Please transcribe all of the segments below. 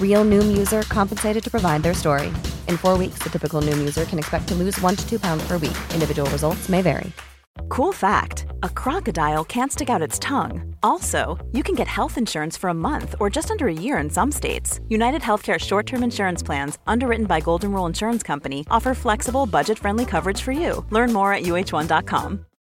Real Noom user compensated to provide their story. In four weeks, the typical Noom user can expect to lose one to two pounds per week. Individual results may vary. Cool fact a crocodile can't stick out its tongue. Also, you can get health insurance for a month or just under a year in some states. United Healthcare short term insurance plans, underwritten by Golden Rule Insurance Company, offer flexible, budget friendly coverage for you. Learn more at uh1.com.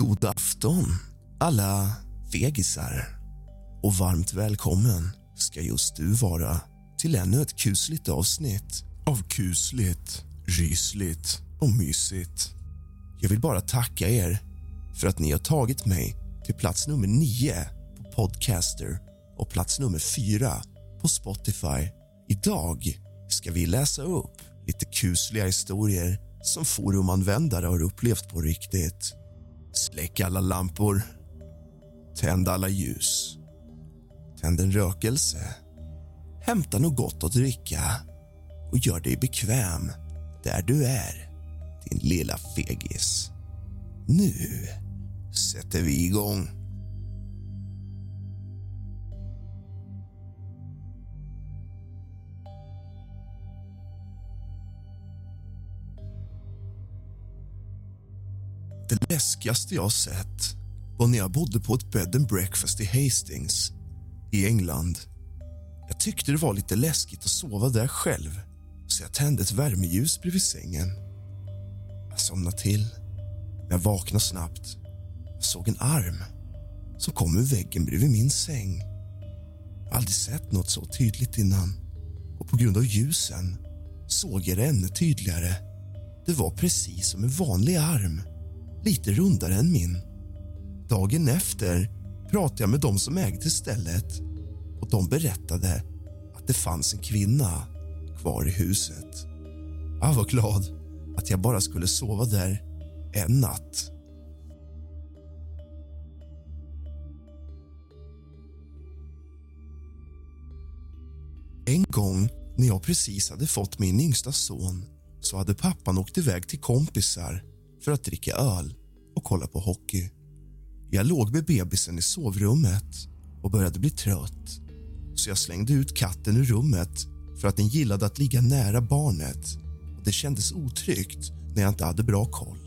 God afton, alla fegisar. Och varmt välkommen ska just du vara till ännu ett kusligt avsnitt av kusligt, rysligt och mysigt. Jag vill bara tacka er för att ni har tagit mig till plats nummer nio på Podcaster och plats nummer fyra på Spotify. Idag ska vi läsa upp lite kusliga historier som forumanvändare har upplevt på riktigt. Släck alla lampor. Tänd alla ljus. Tänd en rökelse. Hämta något gott att dricka och gör dig bekväm där du är, din lilla fegis. Nu sätter vi igång. Läskigaste jag sett var när jag bodde på ett bed and breakfast i Hastings i England. Jag tyckte det var lite läskigt att sova där själv så jag tände ett värmeljus bredvid sängen. Jag somnade till. men jag vaknade snabbt jag såg en arm som kom ur väggen bredvid min säng. Jag har aldrig sett något så tydligt innan och på grund av ljusen såg jag det ännu tydligare. Det var precis som en vanlig arm lite rundare än min. Dagen efter pratade jag med de som ägde stället och de berättade att det fanns en kvinna kvar i huset. Jag var glad att jag bara skulle sova där en natt. En gång när jag precis hade fått min yngsta son så hade pappan åkt iväg till kompisar för att dricka öl och kolla på hockey. Jag låg med bebisen i sovrummet och började bli trött så jag slängde ut katten ur rummet för att den gillade att ligga nära barnet. Och Det kändes otryggt när jag inte hade bra koll.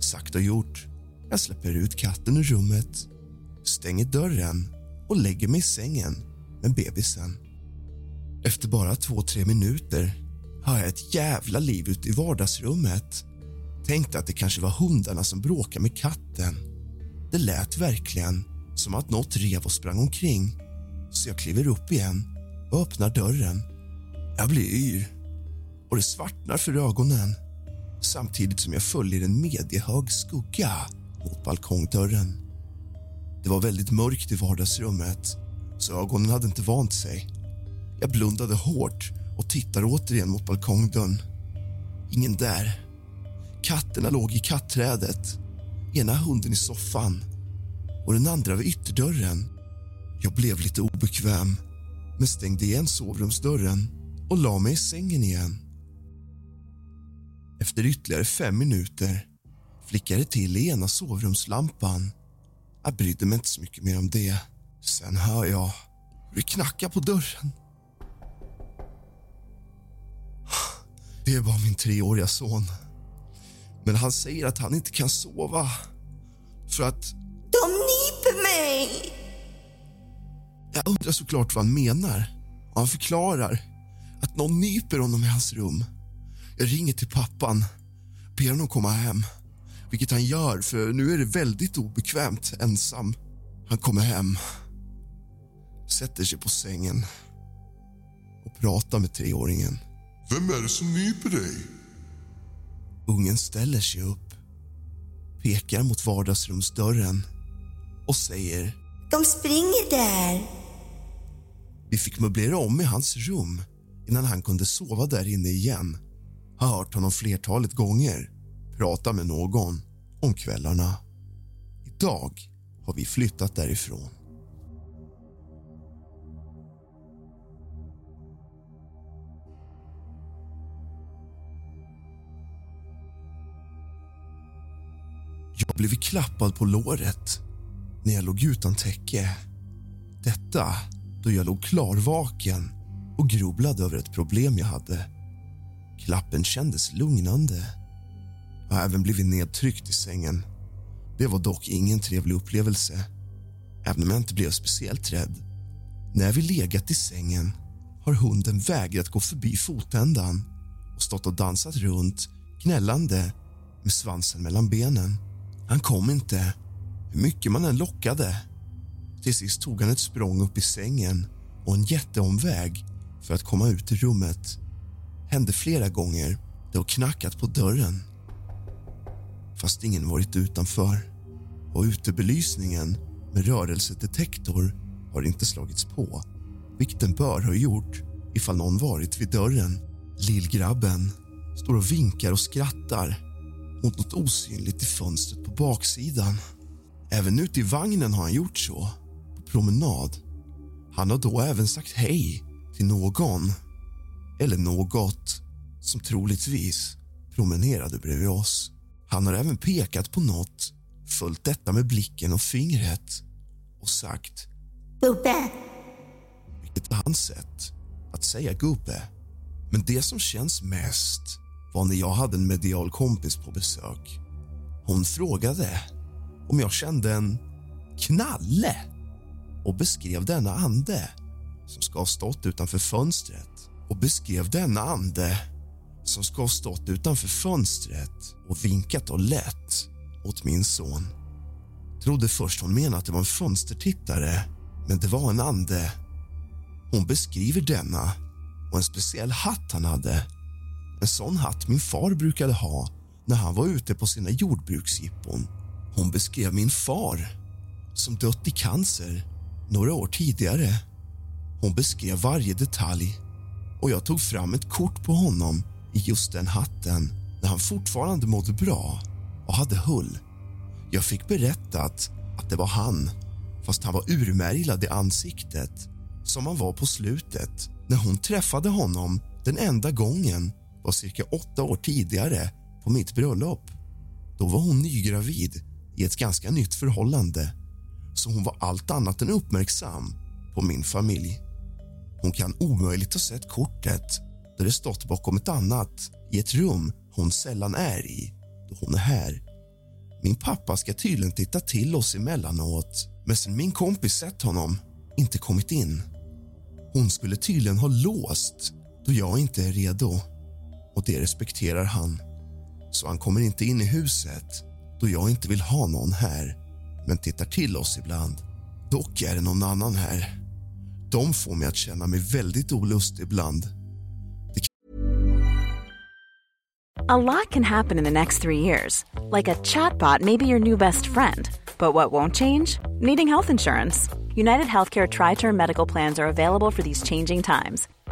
Sagt och gjort. Jag släpper ut katten ur rummet, stänger dörren och lägger mig i sängen med bebisen. Efter bara två, tre minuter har jag ett jävla liv ute i vardagsrummet. Tänkte att det kanske var hundarna som bråkade med katten. Det lät verkligen som att något rev och sprang omkring. Så jag kliver upp igen och öppnar dörren. Jag blir yr och det svartnar för ögonen samtidigt som jag följer en mediehög skugga mot balkongdörren. Det var väldigt mörkt i vardagsrummet, så ögonen hade inte vant sig. Jag blundade hårt och tittar återigen mot balkongdörren. Ingen där. Katterna låg i katträdet, ena hunden i soffan och den andra vid ytterdörren. Jag blev lite obekväm, men stängde igen sovrumsdörren och la mig i sängen igen. Efter ytterligare fem minuter flickade det till i ena sovrumslampan. Jag brydde mig inte så mycket mer om det. Sen hör jag hur det knackar på dörren. Det är bara min treåriga son. Men han säger att han inte kan sova för att... De nyper mig! Jag undrar såklart vad han menar. Och han förklarar att någon nyper honom i hans rum. Jag ringer till pappan, ber honom komma hem. Vilket han gör, för nu är det väldigt obekvämt ensam. Han kommer hem, sätter sig på sängen och pratar med treåringen. Vem är det som nyper dig? Ungen ställer sig upp, pekar mot vardagsrumsdörren och säger De springer där. Vi fick möblera om i hans rum innan han kunde sova där inne igen. Har hört honom flertalet gånger prata med någon om kvällarna. Idag har vi flyttat därifrån. Jag blev klappad på låret när jag låg utan täcke. Detta då jag låg klarvaken och grubblade över ett problem jag hade. Klappen kändes lugnande. Jag har även blivit nedtryckt i sängen. Det var dock ingen trevlig upplevelse, även om jag inte blev speciellt rädd. När vi legat i sängen har hunden vägrat gå förbi fotändan och stått och dansat runt, gnällande med svansen mellan benen. Han kom inte, hur mycket man än lockade. Till sist tog han ett språng upp i sängen och en jätteomväg för att komma ut i rummet. Hände flera gånger. Det har knackat på dörren fast ingen varit utanför. Och utebelysningen med rörelsedetektor har inte slagits på vilket den bör ha gjort ifall någon varit vid dörren. Lillgrabben står och vinkar och skrattar mot något osynligt i fönstret på baksidan. Även ute i vagnen har han gjort så, på promenad. Han har då även sagt hej till någon, eller något som troligtvis promenerade bredvid oss. Han har även pekat på något, följt detta med blicken och fingret och sagt Bubbe! Vilket är hans sätt att säga gubbe. Men det som känns mest var när jag hade en medial kompis på besök. Hon frågade om jag kände en knalle och beskrev denna ande som ska ha stått utanför fönstret och beskrev denna ande som ska ha stått utanför fönstret och vinkat och lett åt min son. Trodde först hon menade att det var en fönstertittare, men det var en ande. Hon beskriver denna och en speciell hatt han hade. En sån hatt min far brukade ha när han var ute på sina jordbruksjippon. Hon beskrev min far som dött i cancer några år tidigare. Hon beskrev varje detalj och jag tog fram ett kort på honom i just den hatten när han fortfarande mådde bra och hade hull. Jag fick berättat att det var han, fast han var urmärglad i ansiktet som han var på slutet när hon träffade honom den enda gången var cirka åtta år tidigare på mitt bröllop. Då var hon nygravid i ett ganska nytt förhållande så hon var allt annat än uppmärksam på min familj. Hon kan omöjligt ha sett kortet där det stått bakom ett annat i ett rum hon sällan är i då hon är här. Min pappa ska tydligen titta till oss emellanåt men sen min kompis sett honom inte kommit in. Hon skulle tydligen ha låst då jag inte är redo och det respekterar han. Så han kommer inte in i huset då jag inte vill ha någon här men tittar till oss ibland. Dock är det någon annan här. De får mig att känna mig väldigt olustig ibland A lot can happen in the next three years. Like a chatbot may be your new best friend. But what won't change? Needing health insurance. United Healthcare Tri Term Medical Plans are available for these changing times.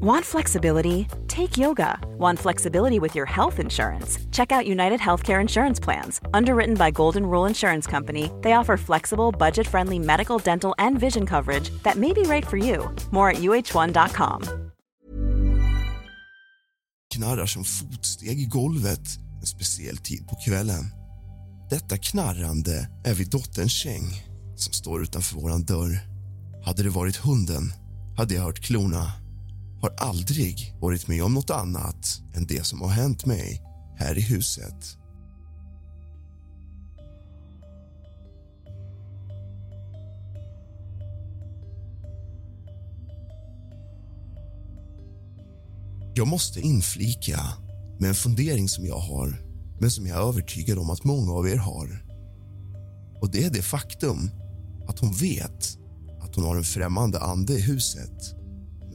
Want flexibility? Take yoga. Want flexibility with your health insurance? Check out United Healthcare Insurance Plans. Underwritten by Golden Rule Insurance Company, they offer flexible, budget friendly medical, dental, and vision coverage that may be right for you. More at uh1.com. knarrar som fotsteg i golvet en speciell tid på kvällen. Detta knarrande är vid dotterns säng som står utanför vår dörr. Hade det varit hunden hade jag hört klorna. Har aldrig varit med om något annat än det som har hänt mig här i huset. Jag måste inflika med en fundering som jag har men som jag är övertygad om att många av er har. Och Det är det faktum att hon vet att hon har en främmande ande i huset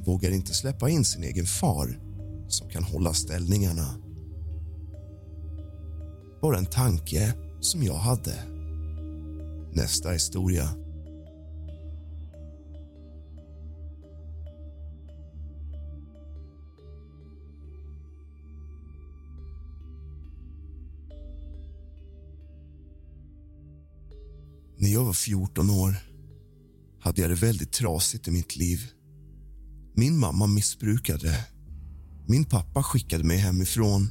vågar inte släppa in sin egen far som kan hålla ställningarna. Bara en tanke som jag hade. Nästa historia. När jag var 14 år hade jag det väldigt trasigt i mitt liv. Min mamma missbrukade. Min pappa skickade mig hemifrån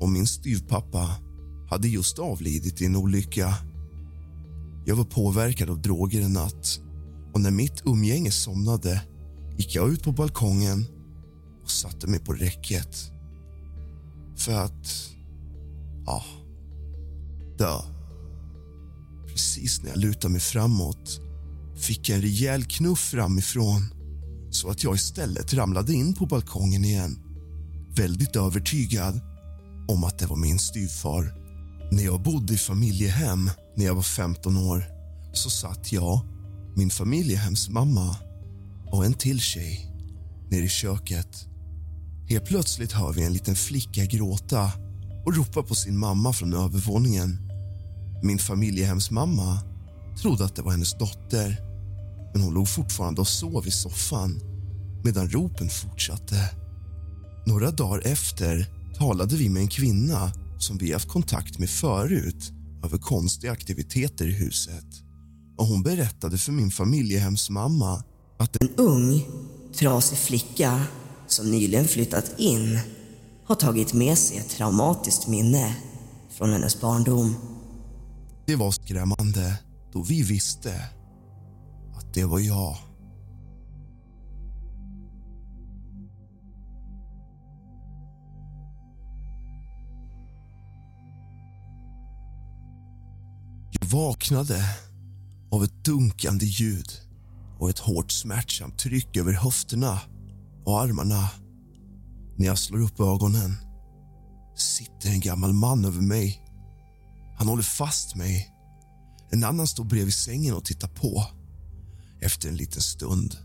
och min styvpappa hade just avlidit i en olycka. Jag var påverkad av droger en natt och när mitt umgänge somnade gick jag ut på balkongen och satte mig på räcket. För att... Ja, dö. Precis när jag lutade mig framåt fick jag en rejäl knuff framifrån så att jag istället ramlade in på balkongen igen väldigt övertygad om att det var min styvfar. När jag bodde i familjehem när jag var 15 år så satt jag, min familjehemsmamma och en till tjej nere i köket. Helt plötsligt hör vi en liten flicka gråta och ropa på sin mamma från övervåningen. Min familjehemsmamma trodde att det var hennes dotter men hon låg fortfarande och sov i soffan medan ropen fortsatte. Några dagar efter talade vi med en kvinna som vi haft kontakt med förut över konstiga aktiviteter i huset. Och Hon berättade för min familjehemsmamma att en ung, trasig flicka som nyligen flyttat in har tagit med sig ett traumatiskt minne från hennes barndom. Det var skrämmande då vi visste det var jag. Jag vaknade av ett dunkande ljud och ett hårt smärtsamt tryck över höfterna och armarna. När jag slår upp ögonen sitter en gammal man över mig. Han håller fast mig. En annan står bredvid sängen och tittar på. Efter en liten stund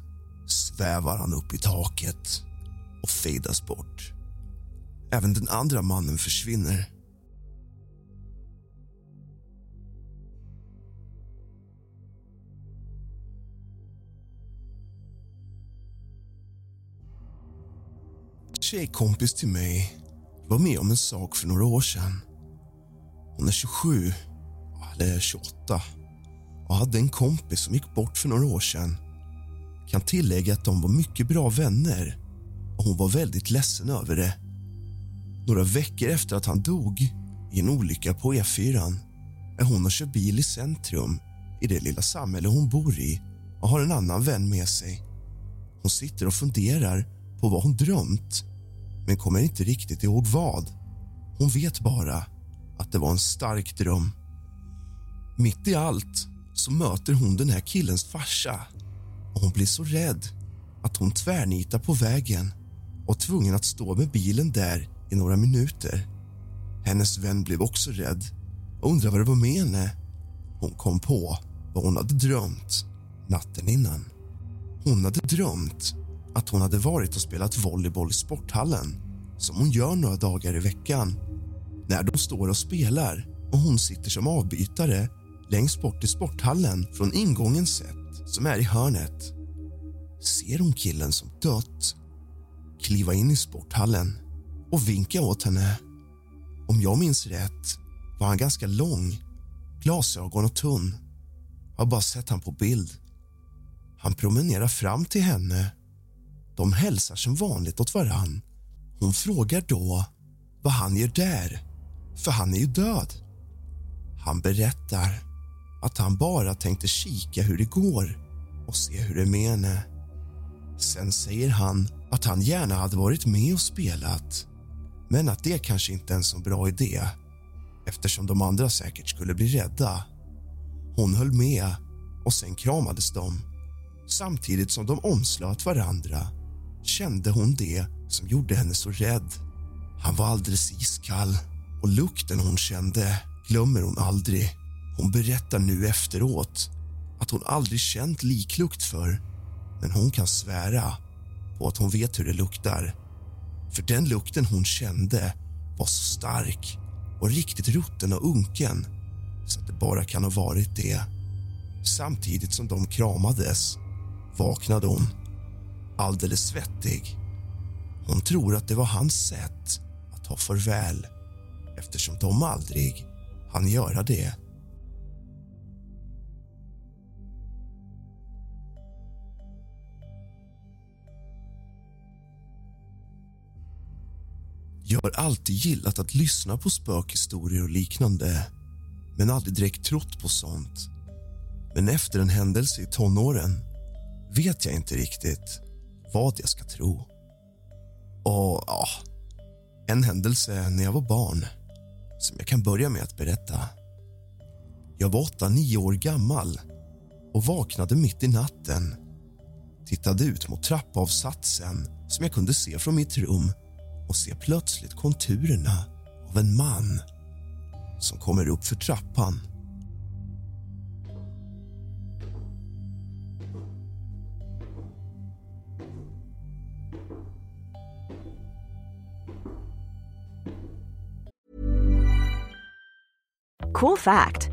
svävar han upp i taket och fejdas bort. Även den andra mannen försvinner. tjejkompis till mig var med om en sak för några år sedan. Hon är 27, eller 28 och hade en kompis som gick bort för några år sedan. Kan tillägga att de var mycket bra vänner och hon var väldigt ledsen över det. Några veckor efter att han dog i en olycka på E4 är hon och kör bil i centrum i det lilla samhälle hon bor i och har en annan vän med sig. Hon sitter och funderar på vad hon drömt men kommer inte riktigt ihåg vad. Hon vet bara att det var en stark dröm. Mitt i allt så möter hon den här killens farsa och hon blir så rädd att hon tvärnitar på vägen och tvungen att stå med bilen där i några minuter. Hennes vän blev också rädd och undrade vad det var med henne. Hon kom på vad hon hade drömt natten innan. Hon hade drömt att hon hade varit och spelat volleyboll i sporthallen som hon gör några dagar i veckan. När de står och spelar och hon sitter som avbytare längst bort i sporthallen från ingången sett, som är i hörnet ser hon killen som dött kliva in i sporthallen och vinka åt henne. Om jag minns rätt var han ganska lång, glasögon och tunn. Jag har bara sett han på bild. Han promenerar fram till henne. De hälsar som vanligt åt varann. Hon frågar då vad han gör där, för han är ju död. Han berättar att han bara tänkte kika hur det går och se hur det är med henne. Sen säger han att han gärna hade varit med och spelat men att det kanske inte är en så bra idé eftersom de andra säkert skulle bli rädda. Hon höll med och sen kramades de. Samtidigt som de omslöt varandra kände hon det som gjorde henne så rädd. Han var alldeles iskall och lukten hon kände glömmer hon aldrig. Hon berättar nu efteråt att hon aldrig känt liklukt för men hon kan svära på att hon vet hur det luktar. För den lukten hon kände var så stark och riktigt rutten och unken så att det bara kan ha varit det. Samtidigt som de kramades vaknade hon, alldeles svettig. Hon tror att det var hans sätt att ta farväl eftersom de aldrig hann göra det. Jag har alltid gillat att lyssna på spökhistorier och liknande men aldrig direkt trott på sånt. Men efter en händelse i tonåren vet jag inte riktigt vad jag ska tro. Och ja, en händelse när jag var barn som jag kan börja med att berätta. Jag var åtta, nio år gammal och vaknade mitt i natten. Tittade ut mot trappavsatsen som jag kunde se från mitt rum och ser plötsligt konturerna av en man som kommer upp för trappan. Cool fact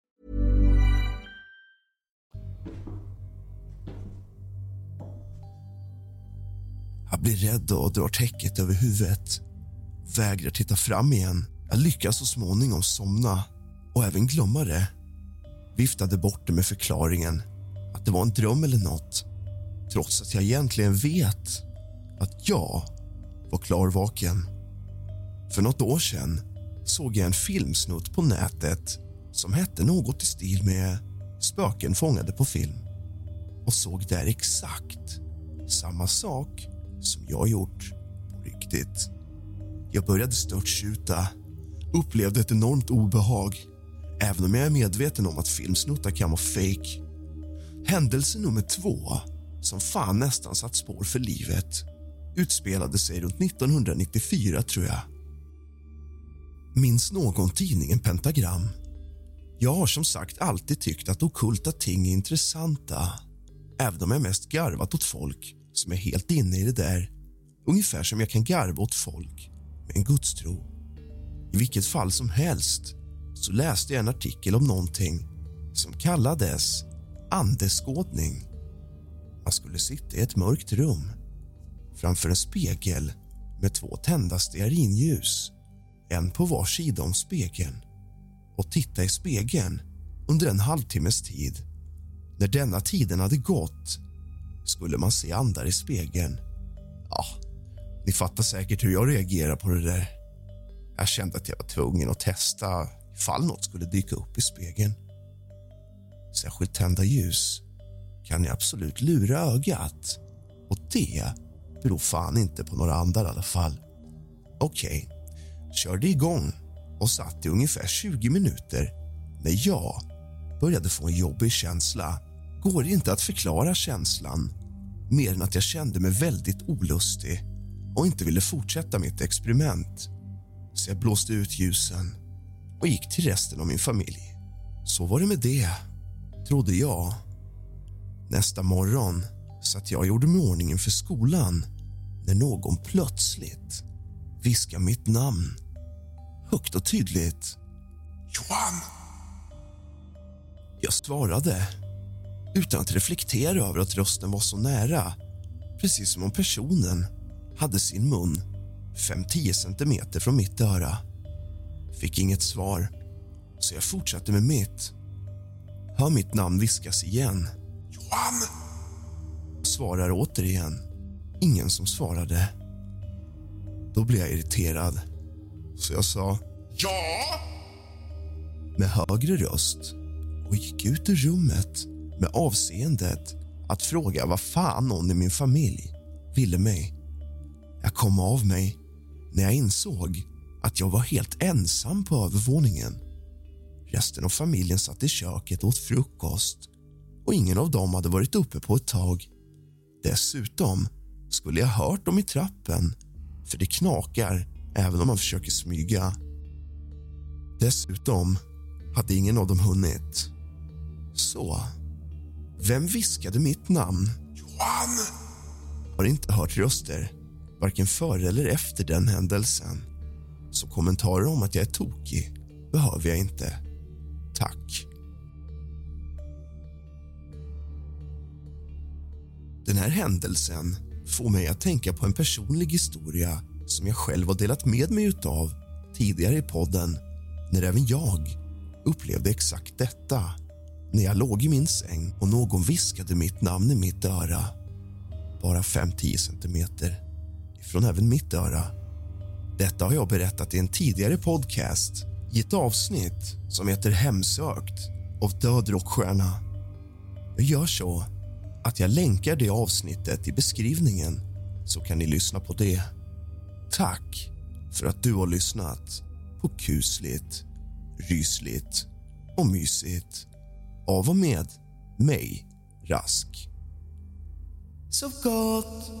Jag blir rädd och drar täcket över huvudet. Vägrar titta fram igen. Jag lyckas så småningom somna och även glömma det. Viftade bort det med förklaringen att det var en dröm eller nåt trots att jag egentligen vet att jag var klarvaken. För nåt år sedan såg jag en filmsnutt på nätet som hette något i stil med Spöken fångade på film och såg där exakt samma sak som jag gjort på riktigt. Jag började störtskjuta, upplevde ett enormt obehag även om jag är medveten om att filmsnuttar kan vara fake. Händelse nummer två, som fan nästan satt spår för livet utspelade sig runt 1994, tror jag. Minns någon tidningen Pentagram? Jag har som sagt alltid tyckt att okulta ting är intressanta även om jag mest garvat åt folk som är helt inne i det där. Ungefär som jag kan garva åt folk med en gudstro. I vilket fall som helst så läste jag en artikel om någonting som kallades andeskådning. Man skulle sitta i ett mörkt rum framför en spegel med två tända stearinljus, en på var sida om spegeln och titta i spegeln under en halvtimmes tid. När denna tiden hade gått skulle man se andar i spegeln. Ja, ni fattar säkert hur jag reagerar på det där. Jag kände att jag var tvungen att testa ifall något skulle dyka upp i spegeln. Särskilt tända ljus kan jag absolut lura ögat och det beror fan inte på några andar i alla fall. Okej, okay. körde igång och satt i ungefär 20 minuter när jag började få en jobbig känsla. Går inte att förklara känslan mer än att jag kände mig väldigt olustig och inte ville fortsätta mitt experiment. Så jag blåste ut ljusen och gick till resten av min familj. Så var det med det, trodde jag. Nästa morgon satt jag och gjorde mig ordning för skolan när någon plötsligt viskade mitt namn högt och tydligt. Johan! Jag svarade utan att reflektera över att rösten var så nära precis som om personen hade sin mun 5-10 centimeter från mitt öra. Fick inget svar, så jag fortsatte med mitt. Hör mitt namn viskas igen. Johan! Svarar återigen. Ingen som svarade. Då blev jag irriterad, så jag sa Ja! Med högre röst och gick ut ur rummet med avseendet att fråga vad fan någon i min familj ville mig. Jag kom av mig när jag insåg att jag var helt ensam på övervåningen. Resten av familjen satt i köket och åt frukost och ingen av dem hade varit uppe på ett tag. Dessutom skulle jag hört dem i trappen för det knakar även om man försöker smyga. Dessutom hade ingen av dem hunnit. Så, vem viskade mitt namn? Johan! Har inte hört röster, varken före eller efter den händelsen. Så kommentarer om att jag är tokig behöver jag inte. Tack. Den här händelsen får mig att tänka på en personlig historia som jag själv har delat med mig av tidigare i podden när även jag upplevde exakt detta när jag låg i min säng och någon viskade mitt namn i mitt öra. Bara 5-10 centimeter ifrån även mitt öra. Detta har jag berättat i en tidigare podcast i ett avsnitt som heter Hemsökt av död rockstjärna. Jag gör så att jag länkar det avsnittet i beskrivningen så kan ni lyssna på det. Tack för att du har lyssnat på kusligt, rysligt och mysigt av och med mig, Rask. Sov gott!